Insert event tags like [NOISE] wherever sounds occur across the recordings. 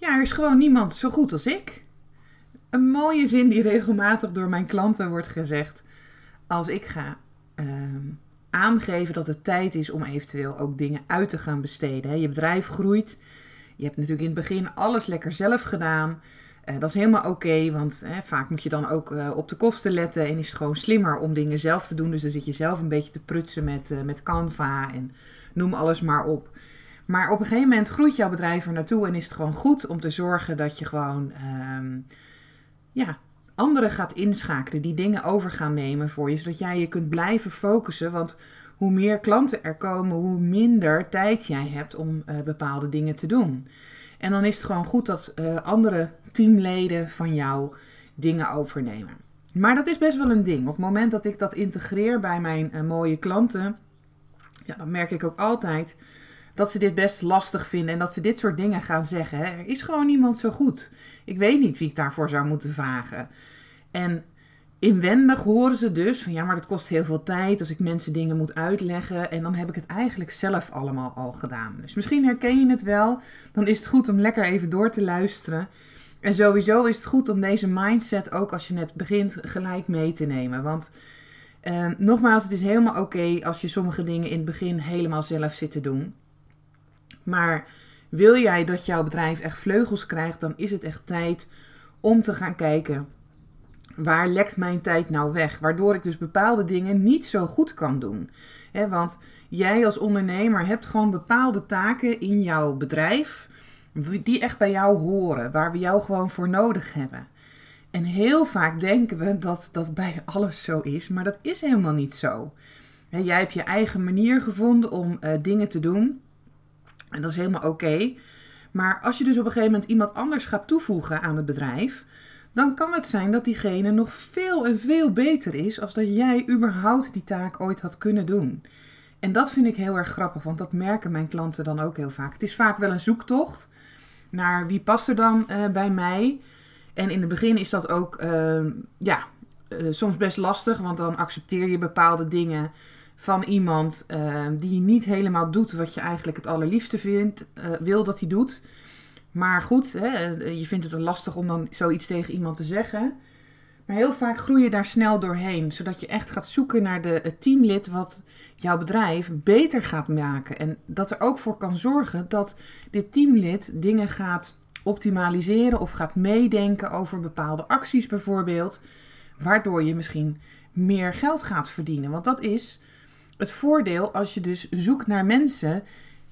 Ja, er is gewoon niemand zo goed als ik. Een mooie zin die regelmatig door mijn klanten wordt gezegd als ik ga ehm, aangeven dat het tijd is om eventueel ook dingen uit te gaan besteden. Je bedrijf groeit. Je hebt natuurlijk in het begin alles lekker zelf gedaan. Uh, dat is helemaal oké, want vaak moet je dan ook uh, op de kosten letten en is het gewoon slimmer om dingen zelf te doen. Dus dan zit je zelf een beetje te prutsen met, uh, met Canva en noem alles maar op. Maar op een gegeven moment groeit jouw bedrijf er naartoe en is het gewoon goed om te zorgen dat je gewoon um, ja, anderen gaat inschakelen, die dingen over gaan nemen voor je, zodat jij je kunt blijven focussen. Want hoe meer klanten er komen, hoe minder tijd jij hebt om bepaalde dingen te doen. En dan is het gewoon goed dat uh, andere teamleden van jou dingen overnemen. Maar dat is best wel een ding. Op het moment dat ik dat integreer bij mijn uh, mooie klanten, ja, dan merk ik ook altijd dat ze dit best lastig vinden en dat ze dit soort dingen gaan zeggen. Er is gewoon niemand zo goed. Ik weet niet wie ik daarvoor zou moeten vragen. En inwendig horen ze dus van ja, maar dat kost heel veel tijd als ik mensen dingen moet uitleggen. En dan heb ik het eigenlijk zelf allemaal al gedaan. Dus misschien herken je het wel. Dan is het goed om lekker even door te luisteren. En sowieso is het goed om deze mindset ook als je net begint gelijk mee te nemen. Want eh, nogmaals, het is helemaal oké als je sommige dingen in het begin helemaal zelf zit te doen. Maar wil jij dat jouw bedrijf echt vleugels krijgt, dan is het echt tijd om te gaan kijken waar lekt mijn tijd nou weg? Waardoor ik dus bepaalde dingen niet zo goed kan doen. want jij als ondernemer hebt gewoon bepaalde taken in jouw bedrijf die echt bij jou horen, waar we jou gewoon voor nodig hebben. En heel vaak denken we dat dat bij alles zo is, maar dat is helemaal niet zo. jij hebt je eigen manier gevonden om uh, dingen te doen. En dat is helemaal oké. Maar als je dus op een gegeven moment iemand anders gaat toevoegen aan het bedrijf, dan kan het zijn dat diegene nog veel en veel beter is als dat jij überhaupt die taak ooit had kunnen doen. En dat vind ik heel erg grappig, want dat merken mijn klanten dan ook heel vaak. Het is vaak wel een zoektocht naar wie past er dan uh, bij mij. En in het begin is dat ook uh, ja, uh, soms best lastig, want dan accepteer je bepaalde dingen van iemand ehm, die niet helemaal doet wat je eigenlijk het allerliefste vindt, eh, wil dat hij doet. Maar goed, hè, je vindt het lastig om dan zoiets tegen iemand te zeggen. Maar heel vaak groei je daar snel doorheen, zodat je echt gaat zoeken naar de, teamlid wat jouw bedrijf beter gaat maken. En dat er ook voor kan zorgen dat dit teamlid dingen gaat optimaliseren of gaat meedenken over bepaalde acties bijvoorbeeld, waardoor je misschien meer geld gaat verdienen. Want dat is het voordeel als je dus zoekt naar mensen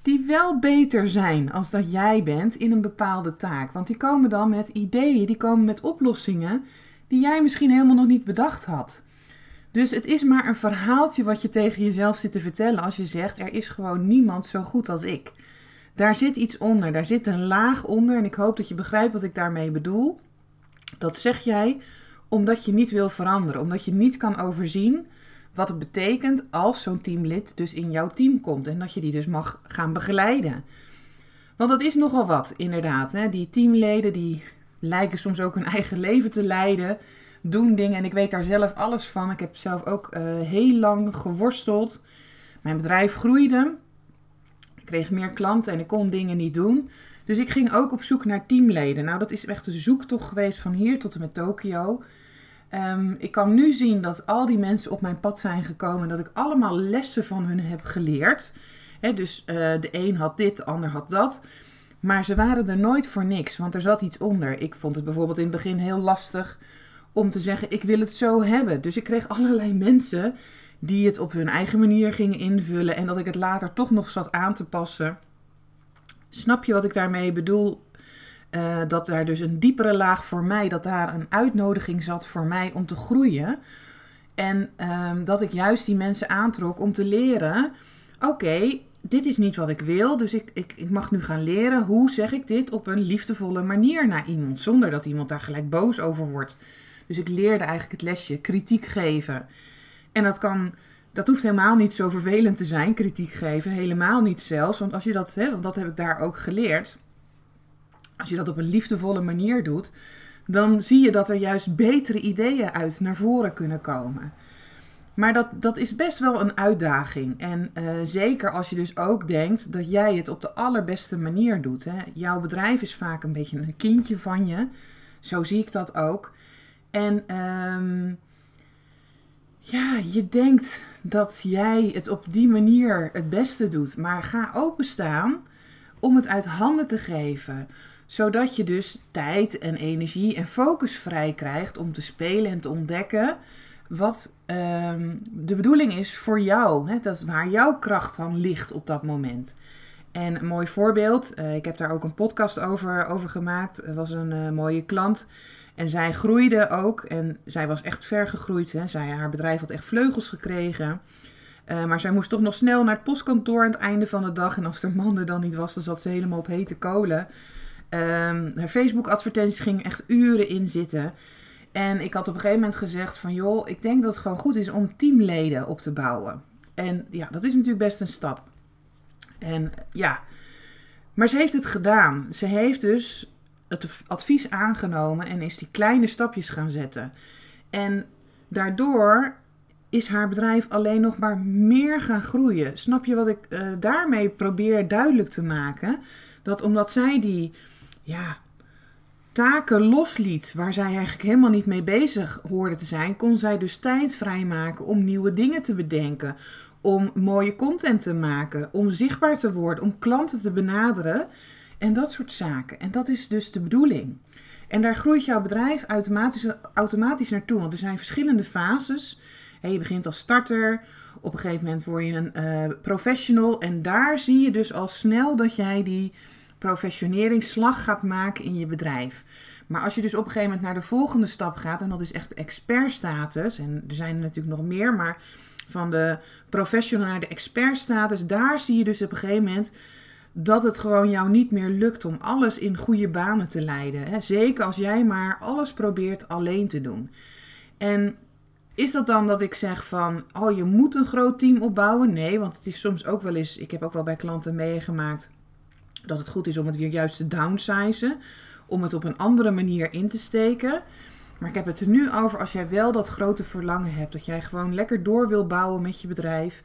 die wel beter zijn als dat jij bent in een bepaalde taak. Want die komen dan met ideeën, die komen met oplossingen die jij misschien helemaal nog niet bedacht had. Dus het is maar een verhaaltje wat je tegen jezelf zit te vertellen als je zegt: er is gewoon niemand zo goed als ik. Daar zit iets onder, daar zit een laag onder en ik hoop dat je begrijpt wat ik daarmee bedoel. Dat zeg jij omdat je niet wil veranderen, omdat je niet kan overzien wat het betekent als zo'n teamlid dus in jouw team komt en dat je die dus mag gaan begeleiden. Want dat is nogal wat, inderdaad. Hè? Die teamleden die lijken soms ook hun eigen leven te leiden, doen dingen en ik weet daar zelf alles van. Ik heb zelf ook uh, heel lang geworsteld. Mijn bedrijf groeide, ik kreeg meer klanten en ik kon dingen niet doen. Dus ik ging ook op zoek naar teamleden. Nou, dat is echt een zoektocht geweest van hier tot en met Tokio. Um, ik kan nu zien dat al die mensen op mijn pad zijn gekomen. Dat ik allemaal lessen van hun heb geleerd. Dus uh, de een had dit, de ander had dat. Maar ze waren er nooit voor niks, want er zat iets onder. Ik vond het bijvoorbeeld in het begin heel lastig om te zeggen: ik wil het zo hebben. Dus ik kreeg allerlei mensen die het op hun eigen manier gingen invullen en dat ik het later toch nog zat aan te passen. Snap je wat ik daarmee bedoel? Uh, dat daar dus een diepere laag voor mij, dat daar een uitnodiging zat voor mij om te groeien. En um, dat ik juist die mensen aantrok om te leren: oké, dit is niet wat ik wil, dus ik, ik, ik mag nu gaan leren hoe zeg ik dit op een liefdevolle manier naar iemand, zonder dat iemand daar gelijk boos over wordt. Dus ik leerde eigenlijk het lesje kritiek geven. En dat kan, dat hoeft helemaal niet zo vervelend te zijn, kritiek geven, helemaal niet zelfs, want als je dat, hè, want dat heb ik daar ook geleerd, als je dat op een liefdevolle manier doet, dan zie je dat er juist betere ideeën uit naar voren kunnen komen. Maar dat, dat is best wel een uitdaging. En uh, zeker als je dus ook denkt dat jij het op de allerbeste manier doet. Hè. Jouw bedrijf is vaak een beetje een kindje van je. Zo zie ik dat ook. En um, ja, je denkt dat jij het op die manier het beste doet. Maar ga openstaan om het uit handen te geven zodat je dus tijd en energie en focus vrij krijgt om te spelen en te ontdekken wat um, de bedoeling is voor jou. Hè? Dat is waar jouw kracht dan ligt op dat moment. En een mooi voorbeeld, uh, ik heb daar ook een podcast over, over gemaakt. Er was een uh, mooie klant en zij groeide ook. En zij was echt ver gegroeid. Hè? Zij, haar bedrijf had echt vleugels gekregen. Uh, maar zij moest toch nog snel naar het postkantoor aan het einde van de dag. En als de man er dan niet was, dan zat ze helemaal op hete kolen. Um, haar Facebook-advertenties gingen echt uren in zitten. En ik had op een gegeven moment gezegd van joh, ik denk dat het gewoon goed is om teamleden op te bouwen. En ja, dat is natuurlijk best een stap. En ja, maar ze heeft het gedaan. Ze heeft dus het advies aangenomen en is die kleine stapjes gaan zetten. En daardoor is haar bedrijf alleen nog maar meer gaan groeien. Snap je wat ik uh, daarmee probeer duidelijk te maken? Dat omdat zij die ja, taken losliet waar zij eigenlijk helemaal niet mee bezig hoorde te zijn, kon zij dus tijd vrijmaken om nieuwe dingen te bedenken, om mooie content te maken, om zichtbaar te worden, om klanten te benaderen en dat soort zaken. En dat is dus de bedoeling. En daar groeit jouw bedrijf automatisch, automatisch naartoe, want er zijn verschillende fases. je begint als starter, op een gegeven moment word je een uh, professional en daar zie je dus al snel dat jij die professioneringsslag gaat maken in je bedrijf. Maar als je dus op een gegeven moment naar de volgende stap gaat, en dat is echt expertstatus, en er zijn er natuurlijk nog meer, maar van de professional naar de expertstatus, daar zie je dus op een gegeven moment dat het gewoon jou niet meer lukt om alles in goede banen te leiden. Zeker als jij maar alles probeert alleen te doen. En is dat dan dat ik zeg van, oh je moet een groot team opbouwen? Nee, want het is soms ook wel eens, ik heb ook wel bij klanten meegemaakt dat het goed is om het weer juist te downsizen. Om het op een andere manier in te steken. Maar ik heb het er nu over als jij wel dat grote verlangen hebt. Dat jij gewoon lekker door wil bouwen met je bedrijf.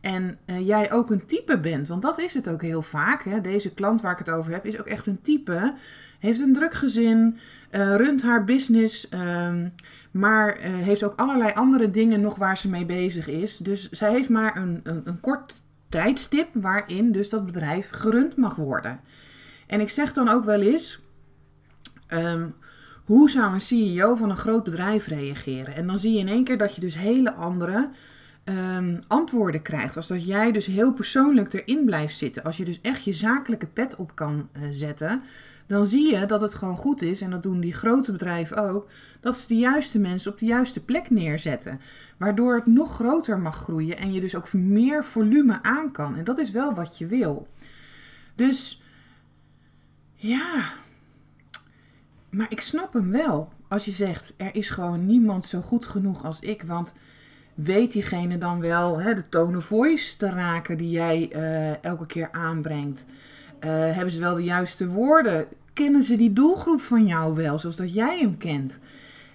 En uh, jij ook een type bent. Want dat is het ook heel vaak. Hè? Deze klant waar ik het over heb is ook echt een type. Heeft een druk gezin. Uh, runt haar business. Um, maar uh, heeft ook allerlei andere dingen nog waar ze mee bezig is. Dus zij heeft maar een, een, een kort tijdstip waarin dus dat bedrijf gerund mag worden. En ik zeg dan ook wel eens, um, hoe zou een CEO van een groot bedrijf reageren? En dan zie je in één keer dat je dus hele andere um, antwoorden krijgt. Als dat jij dus heel persoonlijk erin blijft zitten. Als je dus echt je zakelijke pet op kan uh, zetten dan zie je dat het gewoon goed is, en dat doen die grote bedrijven ook, dat ze de juiste mensen op de juiste plek neerzetten. Waardoor het nog groter mag groeien en je dus ook meer volume aan kan. En dat is wel wat je wil. Dus ja, maar ik snap hem wel. Als je zegt, er is gewoon niemand zo goed genoeg als ik, want weet diegene dan wel hè, de tone of voice te raken die jij uh, elke keer aanbrengt? Uh, hebben ze wel de juiste woorden? kennen ze die doelgroep van jou wel, zoals dat jij hem kent?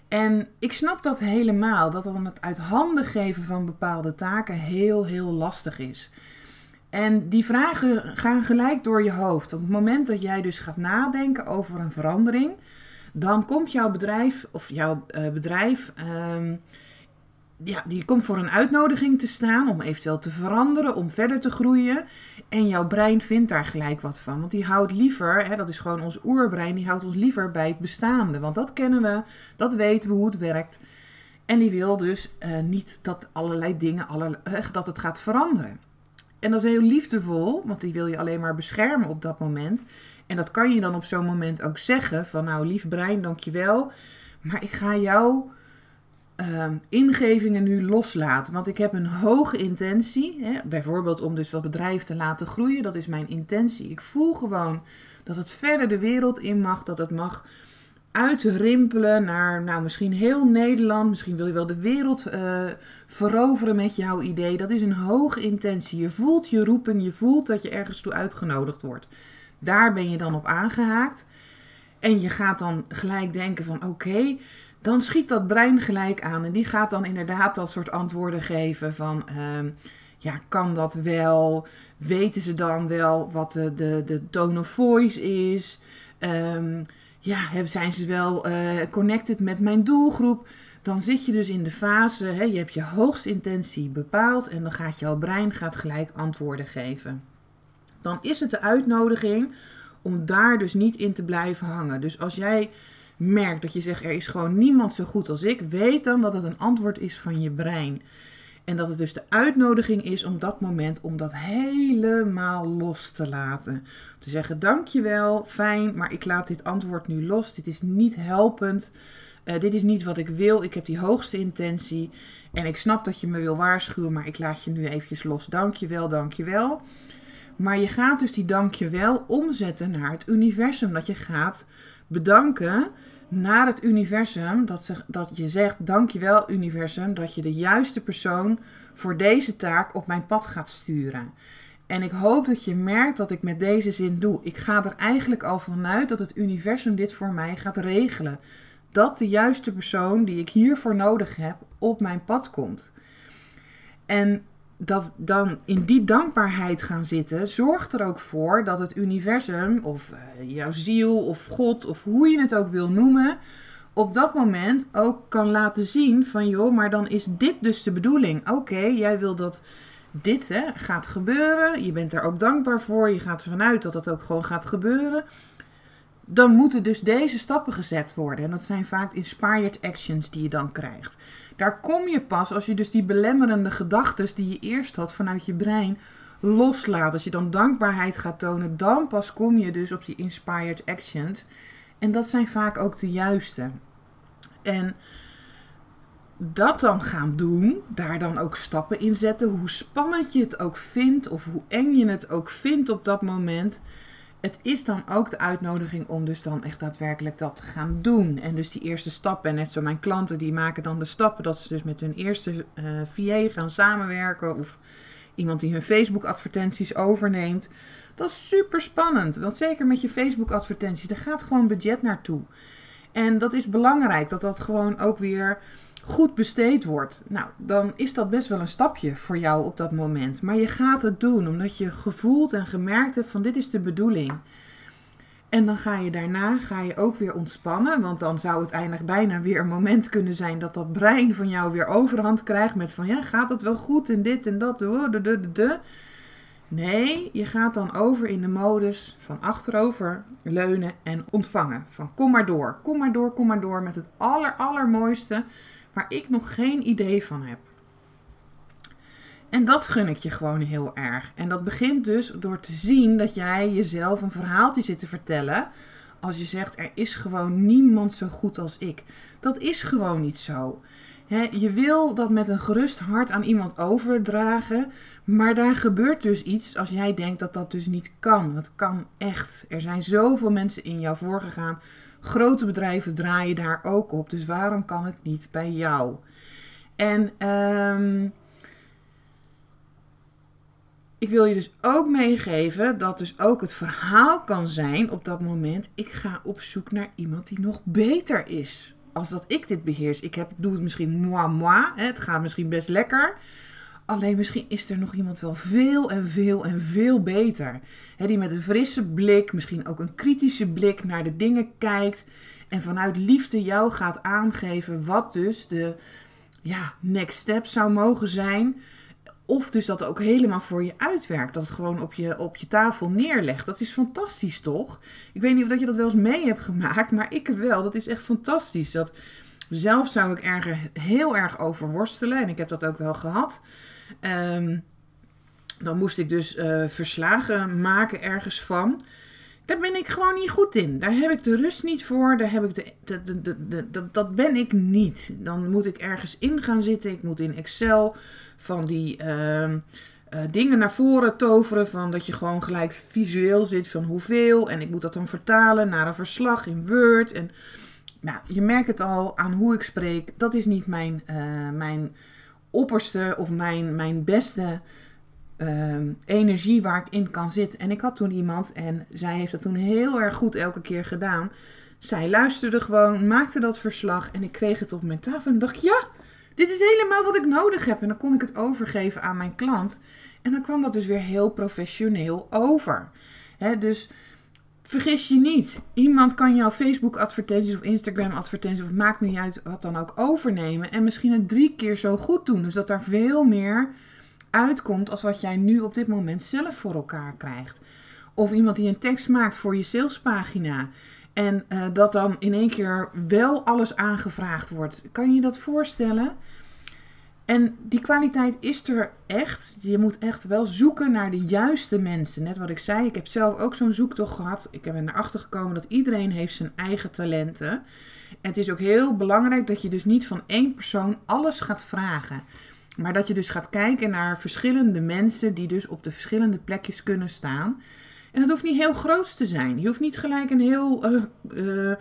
En ik snap dat helemaal, dat dan het uit handen geven van bepaalde taken heel, heel lastig is. En die vragen gaan gelijk door je hoofd. Op het moment dat jij dus gaat nadenken over een verandering, dan komt jouw bedrijf of jouw uh, bedrijf um, ja, die komt voor een uitnodiging te staan om eventueel te veranderen, om verder te groeien. En jouw brein vindt daar gelijk wat van. Want die houdt liever, hè, dat is gewoon ons oerbrein, die houdt ons liever bij het bestaande. Want dat kennen we, dat weten we hoe het werkt. En die wil dus uh, niet dat allerlei dingen, allerlei, uh, dat het gaat veranderen. En dat is heel liefdevol, want die wil je alleen maar beschermen op dat moment. En dat kan je dan op zo'n moment ook zeggen: van nou, lief brein, dankjewel. Maar ik ga jou ehm, ingevingen nu loslaat. Want ik heb een hoge intentie. Hè, bijvoorbeeld om dus dat bedrijf te laten groeien. Dat is mijn intentie. Ik voel gewoon dat het verder de wereld in mag. Dat het mag uitrimpelen naar nou, misschien heel Nederland. Misschien wil je wel de wereld uh, veroveren met jouw idee. Dat is een hoge intentie. Je voelt je roepen. Je voelt dat je ergens toe uitgenodigd wordt. Daar ben je dan op aangehaakt. En je gaat dan gelijk denken van oké, dan schiet dat brein gelijk aan. En die gaat dan inderdaad dat soort antwoorden geven van ehm, ja, kan dat wel? Weten ze dan wel wat de, de, de tone of voice is? Um, ja, zijn ze wel uh, connected met mijn doelgroep? Dan zit je dus in de fase, hè, je hebt je hoogste intentie bepaald en dan gaat jouw brein gaat gelijk antwoorden geven. Dan is het de uitnodiging om daar dus niet in te blijven hangen. Dus als jij merkt dat je zegt er is gewoon niemand zo goed als ik, weet dan dat het een antwoord is van je brein. En dat het dus de uitnodiging is om dat moment, om dat helemaal los te laten. Te zeggen, dankjewel, fijn, maar ik laat dit antwoord nu los. Dit is niet helpend. Uh, dit is niet wat ik wil. Ik heb die hoogste intentie. En ik snap dat je me wil waarschuwen, maar ik laat je nu eventjes los. Dankjewel, dankjewel. Maar je gaat dus die dankjewel omzetten naar het universum. Dat je gaat bedanken naar het universum. Dat, ze, dat je zegt, dankjewel universum, dat je de juiste persoon voor deze taak op mijn pad gaat sturen. En ik hoop dat je merkt dat ik met deze zin doe. Ik ga er eigenlijk al vanuit dat het universum dit voor mij gaat regelen. Dat de juiste persoon die ik hiervoor nodig heb op mijn pad komt. En dat dan in die dankbaarheid gaan zitten, zorgt er ook voor dat het universum, of uh, jouw ziel, of God, of hoe je het ook wil noemen, op dat moment ook kan laten zien van joh, maar dan is dit dus de bedoeling. Oké, jij wil dat dit hè, gaat gebeuren, je bent er ook dankbaar voor, je gaat ervan uit dat dat ook gewoon gaat gebeuren. Dan moeten dus deze stappen gezet worden. En dat zijn vaak inspired actions die je dan krijgt. Daar kom je pas als je dus die belemmerende gedachten die je eerst had vanuit je brein loslaat. Als je dan dankbaarheid gaat tonen, dan pas kom je dus op die inspired actions. En dat zijn vaak ook de juiste. En dat dan gaan doen, daar dan ook stappen in zetten, hoe spannend je het ook vindt of hoe eng je het ook vindt op dat moment het is dan ook de uitnodiging om dus dan echt daadwerkelijk dat te gaan doen. En dus die eerste stappen. En net zo mijn klanten die maken dan de stappen dat ze dus met hun eerste uh, eh, VA gaan samenwerken. Of iemand die hun Facebook advertenties overneemt. Dat is super spannend. Want zeker met je Facebook advertenties, daar gaat gewoon budget naartoe. En dat is belangrijk dat dat gewoon ook weer goed besteed wordt, nou, dan is dat best wel een stapje voor jou op dat moment. Maar je gaat het doen omdat je gevoeld en gemerkt hebt van dit is de bedoeling. En dan ga je daarna ga je ook weer ontspannen, want dan zou het eigenlijk bijna weer een moment kunnen zijn dat dat brein van jou weer overhand krijgt met van ja, gaat het wel goed en dit en dat, de, de, de, de. Nee, je gaat dan over in de modus van achterover leunen en ontvangen. Van kom maar door, kom maar door, kom maar door met het aller allermooiste waar ik nog geen idee van heb. En dat gun ik je gewoon heel erg. En dat begint dus door te zien dat jij jezelf een verhaaltje zit te vertellen. Als je zegt, er is gewoon niemand zo goed als ik. Dat is gewoon niet zo. Je wil dat met een gerust hart aan iemand overdragen. Maar daar gebeurt dus iets als jij denkt dat dat dus niet kan. Dat kan echt. Er zijn zoveel mensen in jou voorgegaan Grote bedrijven draaien daar ook op. Dus waarom kan het niet bij jou? En um, ik wil je dus ook meegeven dat dus ook het verhaal kan zijn op dat moment. Ik ga op zoek naar iemand die nog beter is. Als dat ik dit beheers. Ik heb, doe het misschien moi moi. Hè, het gaat misschien best lekker. Alleen misschien is er nog iemand wel veel en veel en veel beter. die met een frisse blik, misschien ook een kritische blik naar de dingen kijkt. En vanuit liefde jou gaat aangeven wat dus de ja, next step zou mogen zijn. Of dus dat ook helemaal voor je uitwerkt. Dat het gewoon op je, op je tafel neerlegt. Dat is fantastisch toch? Ik weet niet of je dat wel eens mee hebt gemaakt. Maar ik wel. Dat is echt fantastisch. Dat, zelf zou ik er heel erg over worstelen. En ik heb dat ook wel gehad. Um, dan moest ik dus uh, verslagen maken ergens van. Daar ben ik gewoon niet goed in. Daar heb ik de rust niet voor. Daar heb ik de, de, dat ben ik niet. Dan moet ik ergens in gaan zitten. Ik moet in Excel van die ehm, eh, dingen naar voren toveren. Van dat je gewoon gelijk visueel zit van hoeveel. En ik moet dat dan vertalen naar een verslag in Word. En nou, je merkt het al aan hoe ik spreek. Dat is niet mijn, uh, mijn opperste of mijn, mijn beste Ehm, energie waar ik in kan zitten. En ik had toen iemand en zij heeft dat toen heel erg goed elke keer gedaan. Zij luisterde gewoon, maakte dat verslag en ik kreeg het op mijn tafel en dacht: ja, dit is helemaal wat ik nodig heb. En dan kon ik het overgeven aan mijn klant. En dan kwam dat dus weer heel professioneel over. dus vergis je niet. Iemand kan jouw Facebook-advertenties of Instagram-advertenties, of maakt me niet uit wat dan ook, overnemen. En misschien het drie keer zo goed doen. Dus dat daar veel meer uitkomt als wat jij nu op dit moment zelf voor elkaar krijgt. Of iemand die een tekst maakt voor je salespagina. En uh, dat dan in één keer wel alles aangevraagd wordt. Kan je je dat voorstellen? En die kwaliteit is er echt. Je moet echt wel zoeken naar de juiste mensen. Net wat ik zei, ik heb zelf ook zo'n zoektocht gehad. Ik ben erachter gekomen dat iedereen heeft zijn eigen talenten. En het is ook heel belangrijk dat je dus niet van één persoon alles gaat vragen. Maar dat je dus gaat kijken naar verschillende mensen die dus op de verschillende plekjes kunnen staan. En dat hoeft niet heel groot te zijn. Je hoeft niet gelijk een heel uh,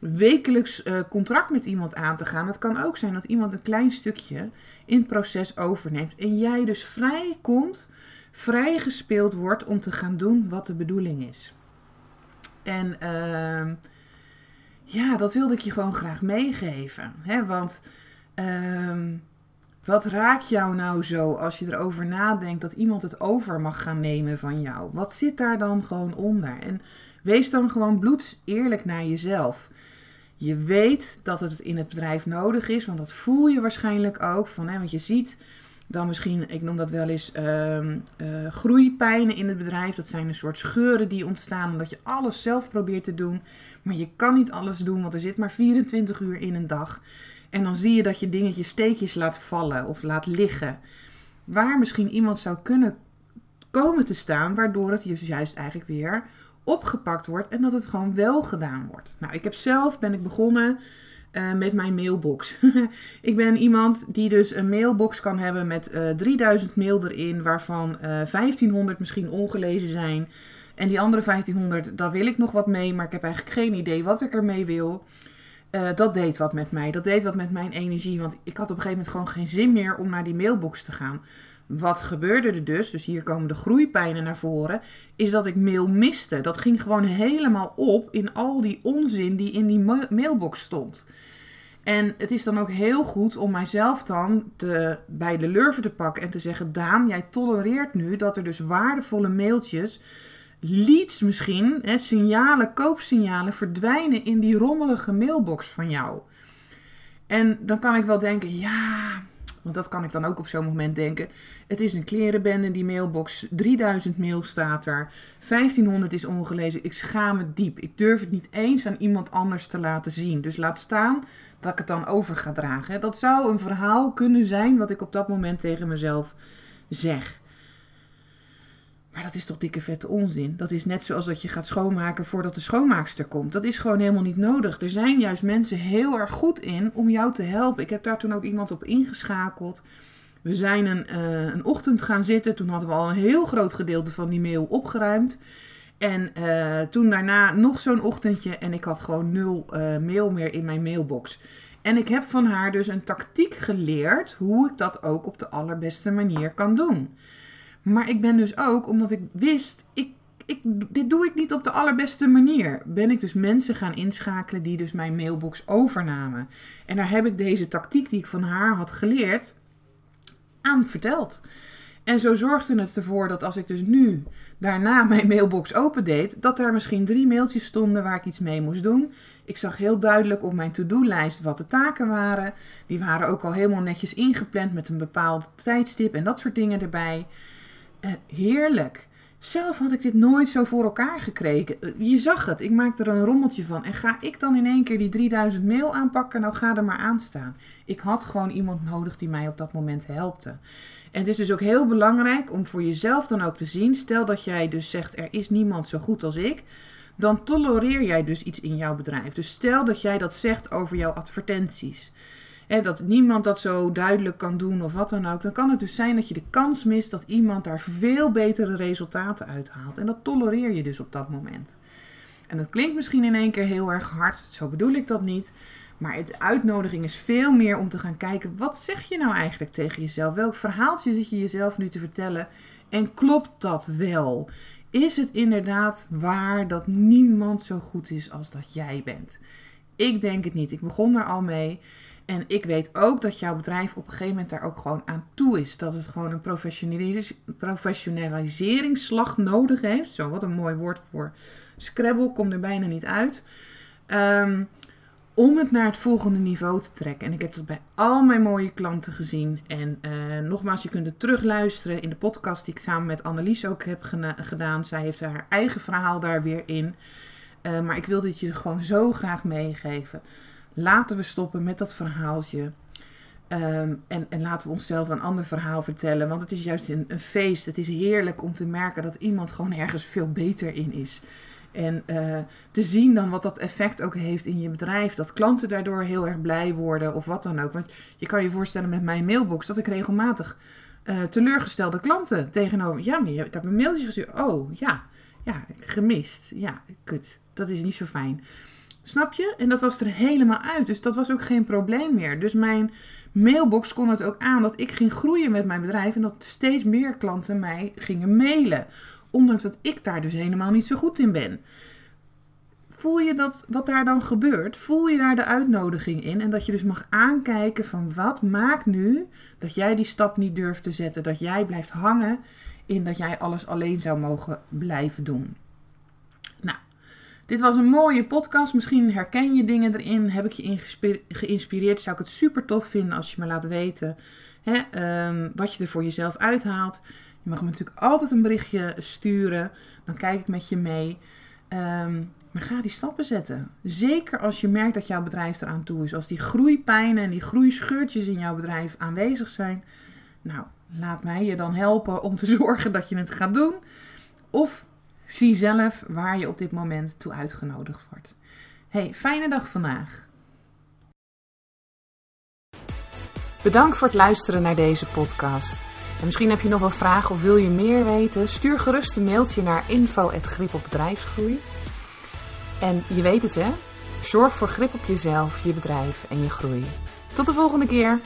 wekelijks uh, contract met iemand aan te gaan. Het kan ook zijn dat iemand een klein stukje in het proces overneemt. En jij dus vrij komt, vrij gespeeld wordt om te gaan doen wat de bedoeling is. En uh, ja, dat wilde ik je gewoon graag meegeven. Hè? Want uh, wat raakt jou nou zo als je erover nadenkt dat iemand het over mag gaan nemen van jou? Wat zit daar dan gewoon onder? En wees dan gewoon bloeds eerlijk naar jezelf. Je weet dat het in het bedrijf nodig is, want dat voel je waarschijnlijk ook. Van, hè, want je ziet dan misschien, ik noem dat wel eens uh, uh, groeipijnen in het bedrijf. Dat zijn een soort scheuren die ontstaan omdat je alles zelf probeert te doen. Maar je kan niet alles doen, want er zit maar 24 uur in een dag. En dan zie je dat je dingetjes steekjes laat vallen of laat liggen. Waar misschien iemand zou kunnen komen te staan, waardoor het dus juist eigenlijk weer opgepakt wordt en dat het gewoon wel gedaan wordt. Nou, ik heb zelf ben ik begonnen uh, met mijn mailbox. [LAUGHS] ik ben iemand die dus een mailbox kan hebben met uh, eh, 3000 mail erin, waarvan uh, eh, 1500 misschien ongelezen zijn. En die andere 1500, daar wil ik nog wat mee, maar ik heb eigenlijk geen idee wat ik ermee wil. Dat deed wat met mij. Dat deed wat met mijn energie. Want ik had op een gegeven moment gewoon geen zin meer om naar die mailbox te gaan. Wat gebeurde er dus, dus hier komen de groeipijnen naar voren, is dat ik mail miste. Dat ging gewoon helemaal op in al die onzin die in die mailbox stond. En het is dan ook heel goed om mijzelf dan te, bij de lurven te pakken en te zeggen: Daan, jij tolereert nu dat er dus waardevolle mailtjes leads misschien, hè, signalen, koopsignalen verdwijnen in die rommelige mailbox van jou. En dan kan ik wel denken, ja, want dat kan ik dan ook op zo'n moment denken. Het is een klerenbende, die mailbox. 3000 mail staat er. 1500 is ongelezen. Ik schaam me diep. Ik durf het niet eens aan iemand anders te laten zien. Dus laat staan dat ik het dan over ga dragen. Dat zou een verhaal kunnen zijn wat ik op dat moment tegen mezelf zeg. Maar dat is toch dikke vette onzin. Dat is net zoals dat je gaat schoonmaken voordat de schoonmaakster komt. Dat is gewoon helemaal niet nodig. Er zijn juist mensen heel erg goed in om jou te helpen. Ik heb daar toen ook iemand op ingeschakeld. We zijn een, uh, een ochtend gaan zitten. Toen hadden we al een heel groot gedeelte van die mail opgeruimd. En uh, toen daarna nog zo'n ochtendje. En ik had gewoon nul uh, mail meer in mijn mailbox. En ik heb van haar dus een tactiek geleerd hoe ik dat ook op de allerbeste manier kan doen. Maar ik ben dus ook, omdat ik wist, ik, ik, dit doe ik niet op de allerbeste manier. Ben ik dus mensen gaan inschakelen die dus mijn mailbox overnamen. En daar heb ik deze tactiek die ik van haar had geleerd aan verteld. En zo zorgde het ervoor dat als ik dus nu daarna [LAUGHS] mijn mailbox opendeed, dat er misschien drie mailtjes stonden waar ik iets mee moest doen. Ik zag heel duidelijk op mijn to-do-lijst wat de taken waren. Die waren ook al helemaal netjes ingepland met een bepaald tijdstip en dat soort dingen erbij. Eh, heerlijk. Zelf had ik dit nooit zo voor elkaar gekregen. Eh, je zag het, ik maakte er een rommeltje van. En ga ik dan in één keer die 3000 mail aanpakken? Nou, ga er maar aan staan. Ik had gewoon iemand nodig die mij op dat moment helpte. En het is dus ook heel belangrijk om voor jezelf dan ook te zien. Stel dat jij dus zegt: er is niemand zo goed als ik dan tolereer jij dus iets in jouw bedrijf. Dus stel dat jij dat zegt over jouw advertenties. Dat niemand dat zo duidelijk kan doen of wat dan ook. Dan kan het dus zijn dat je de kans mist dat iemand daar veel betere resultaten uithaalt. En dat tolereer je dus op dat moment. En dat klinkt misschien in één keer heel erg hard. Zo bedoel ik dat niet. Maar de uitnodiging is veel meer om te gaan kijken: wat zeg je nou eigenlijk tegen jezelf? Welk verhaaltje zit je jezelf nu te vertellen? En klopt dat wel? Is het inderdaad waar dat niemand zo goed is als dat jij bent? Ik denk het niet. Ik begon er al mee. En ik weet ook dat jouw bedrijf op een gegeven moment daar ook gewoon aan toe is. Dat het gewoon een professionaliseringsslag nodig heeft. Zo, wat een mooi woord voor Scrabble. Komt er bijna niet uit. Um, om het naar het volgende niveau te trekken. En ik heb dat bij al mijn mooie klanten gezien. En uh, nogmaals, je kunt het terugluisteren in de podcast die ik samen met Annelies ook heb gedaan. Zij heeft haar eigen verhaal daar weer in. Uh, maar ik wilde het je gewoon zo graag meegeven. Laten we stoppen met dat verhaaltje. Um, en, en, laten we onszelf een ander verhaal vertellen. Want het is juist een, feest. Het is heerlijk om te merken dat iemand gewoon ergens veel beter in is. En uh, te zien dan wat dat effect ook heeft in je bedrijf. Dat klanten daardoor heel erg blij worden of wat dan ook. Want je kan je voorstellen met mijn mailbox dat ik regelmatig uh, teleurgestelde klanten tegenover. Ja, maar ik heb een mailtje gestuurd. Oh ja, ja, gemist. Ja, kut. Dat is niet zo fijn. Snap je? En dat was er helemaal uit. Dus dat was ook geen probleem meer. Dus mijn mailbox kon het ook aan dat ik ging groeien met mijn bedrijf. En dat steeds meer klanten mij gingen mailen. Ondanks dat ik daar dus helemaal niet zo goed in ben. Voel je dat wat daar dan gebeurt? Voel je daar de uitnodiging in? En dat je dus mag aankijken van wat maakt nu dat jij die stap niet durft te zetten? Dat jij blijft hangen in dat jij alles alleen zou mogen blijven doen. Dit was een mooie podcast. Misschien herken je dingen erin. Heb ik je geïnspireerd? Zou ik het super tof vinden als je me laat weten hè, um, wat je er voor jezelf uithaalt. Je mag me natuurlijk altijd een berichtje sturen. Dan kijk ik met je mee. Um, maar ga die stappen zetten. Zeker als je merkt dat jouw bedrijf eraan toe is. Als die groeipijnen en die groeischeurtjes in jouw bedrijf aanwezig zijn. Nou, laat mij je dan helpen om te [LAUGHS] zorgen dat je het gaat doen. Of zie zelf waar je op dit moment toe uitgenodigd wordt. Hey, fijne dag vandaag. Bedankt voor het luisteren naar deze podcast. En misschien heb je nog wel vragen of wil je meer weten? Stuur gerust een mailtje naar info.grip op bedrijfsgroei. En je weet het hè, zorg voor grip op jezelf, je bedrijf en je groei. Tot de volgende keer!